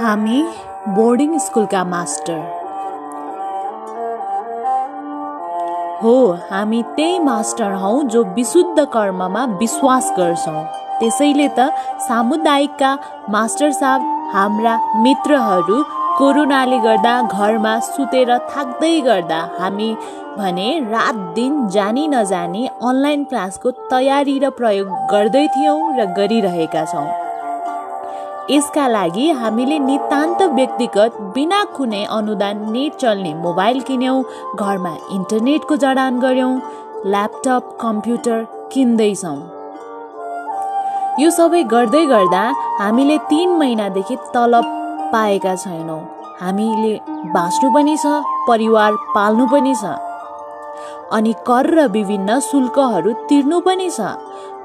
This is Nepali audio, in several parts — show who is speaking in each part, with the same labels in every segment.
Speaker 1: हामी बोर्डिङ स्कुलका मास्टर हो हामी त्यही मास्टर हौ जो विशुद्ध कर्ममा विश्वास गर्छौँ। त्यसैले त सामुदायिकका मास्टर साहब हाम्रा मित्रहरू कोरोनाले गर्दा घरमा सुतेर थाक्दै गर्दा हामी भने रात दिन जानी नजानी अनलाइन क्लासको तयारी र प्रयोग गर्दै थियौँ र गरिरहेका छौँ। यसका लागि हामीले नितान्त व्यक्तिगत बिना कुनै अनुदान नेट चल्ने मोबाइल किन्यौँ घरमा इन्टरनेटको जडान गऱ्यौँ ल्यापटप कम्प्युटर किन्दैछौँ। यो सबै गर्दै गर्दा हामीले तिन महिनादेखि तलब पाएका छैनौँ। हामीले बाँच्नु पनि छ परिवार पाल्नु पनि छ। अनि कर र विभिन्न शुल्कहरू तिर्नु पनि छ।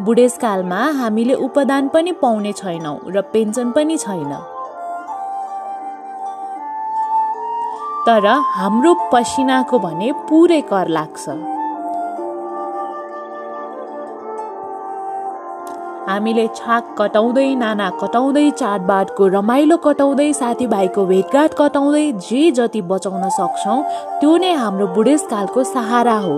Speaker 1: बुढेसकालमा हामीले उपदान पनि पाउने छैनौँ र पेन्सन पनि छैन। तर हाम्रो पसिनाको भने पुरै कर लाग्छ। हामीले छाक कटाउँदै नाना कटाउँदै चाडबाडको रमाइलो कटाउँदै साथीभाइको भेटघाट कटाउँदै जे जति बचाउन सक्छौँ त्यो नै हाम्रो बुढेसकालको सहारा हो।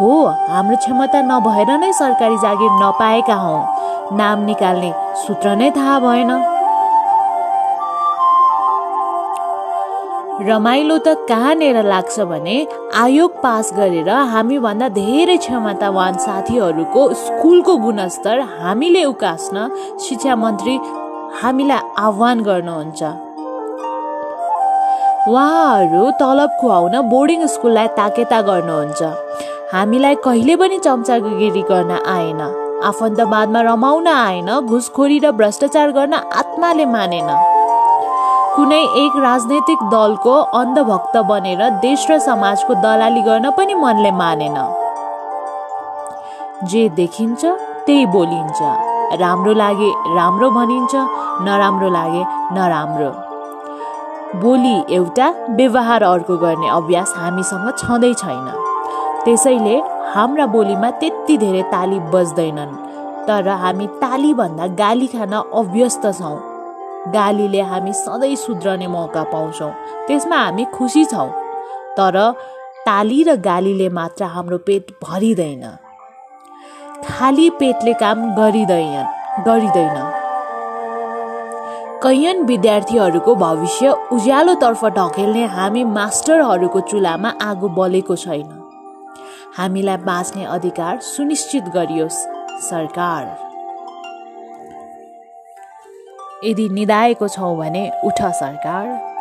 Speaker 1: हो हाम्रो क्षमता नभएर नै सरकारी जागिर नपाएका हौँ। नाम निकाल्ने सूत्र नै थाहा भएन। रमाइलो त कहाँनिर लाग्छ भने आयोग पास गरेर हामीभन्दा धेरै क्षमतावान साथीहरूको स्कुलको गुणस्तर हामीले उकास्न शिक्षा मन्त्री हामीलाई आह्वान गर्नुहुन्छ। उहाँहरू तलब खुवाउन बोर्डिङ स्कुललाई ताकेता गर्नुहुन्छ। हामीलाई कहिले पनि चम्चागिरी गर्न आएन। आफन्तवादमा रमाउन आएन घुसखोरी र भ्रष्टाचार गर्न आत्माले मानेन। कुनै एक राजनैतिक दलको अन्धभक्त बनेर देश र समाजको दलाली गर्न पनि मनले मानेन। जे देखिन्छ त्यही बोलिन्छ। राम्रो लागे राम्रो भनिन्छ नराम्रो लागे नराम्रो। बोली एउटा व्यवहार अर्को गर्ने अभ्यास हामीसँग छँदै छैन। त्यसैले हाम्रा बोलीमा त्यति धेरै ताली बज्दैनन्। तर हामी तालीभन्दा गाली खान अभ्यस्त छौँ। गालीले हामी सधैँ सुध्रने मौका पाउँछौँ। त्यसमा हामी खुसी छौँ। तर ताली र गालीले मात्र हाम्रो पेट भरिँदैन। खाली पेटले काम गरिँदैन गरिँदैन। कैयन विद्यार्थीहरूको भविष्य उज्यालोतर्फ ढकेल्ने हामी मास्टरहरूको चुलामा आगो बलेको छैन। हामीलाई बाँच्ने अधिकार सुनिश्चित गरियोस् सरकार। यदि निधाएको छौँ भने उठ सरकार।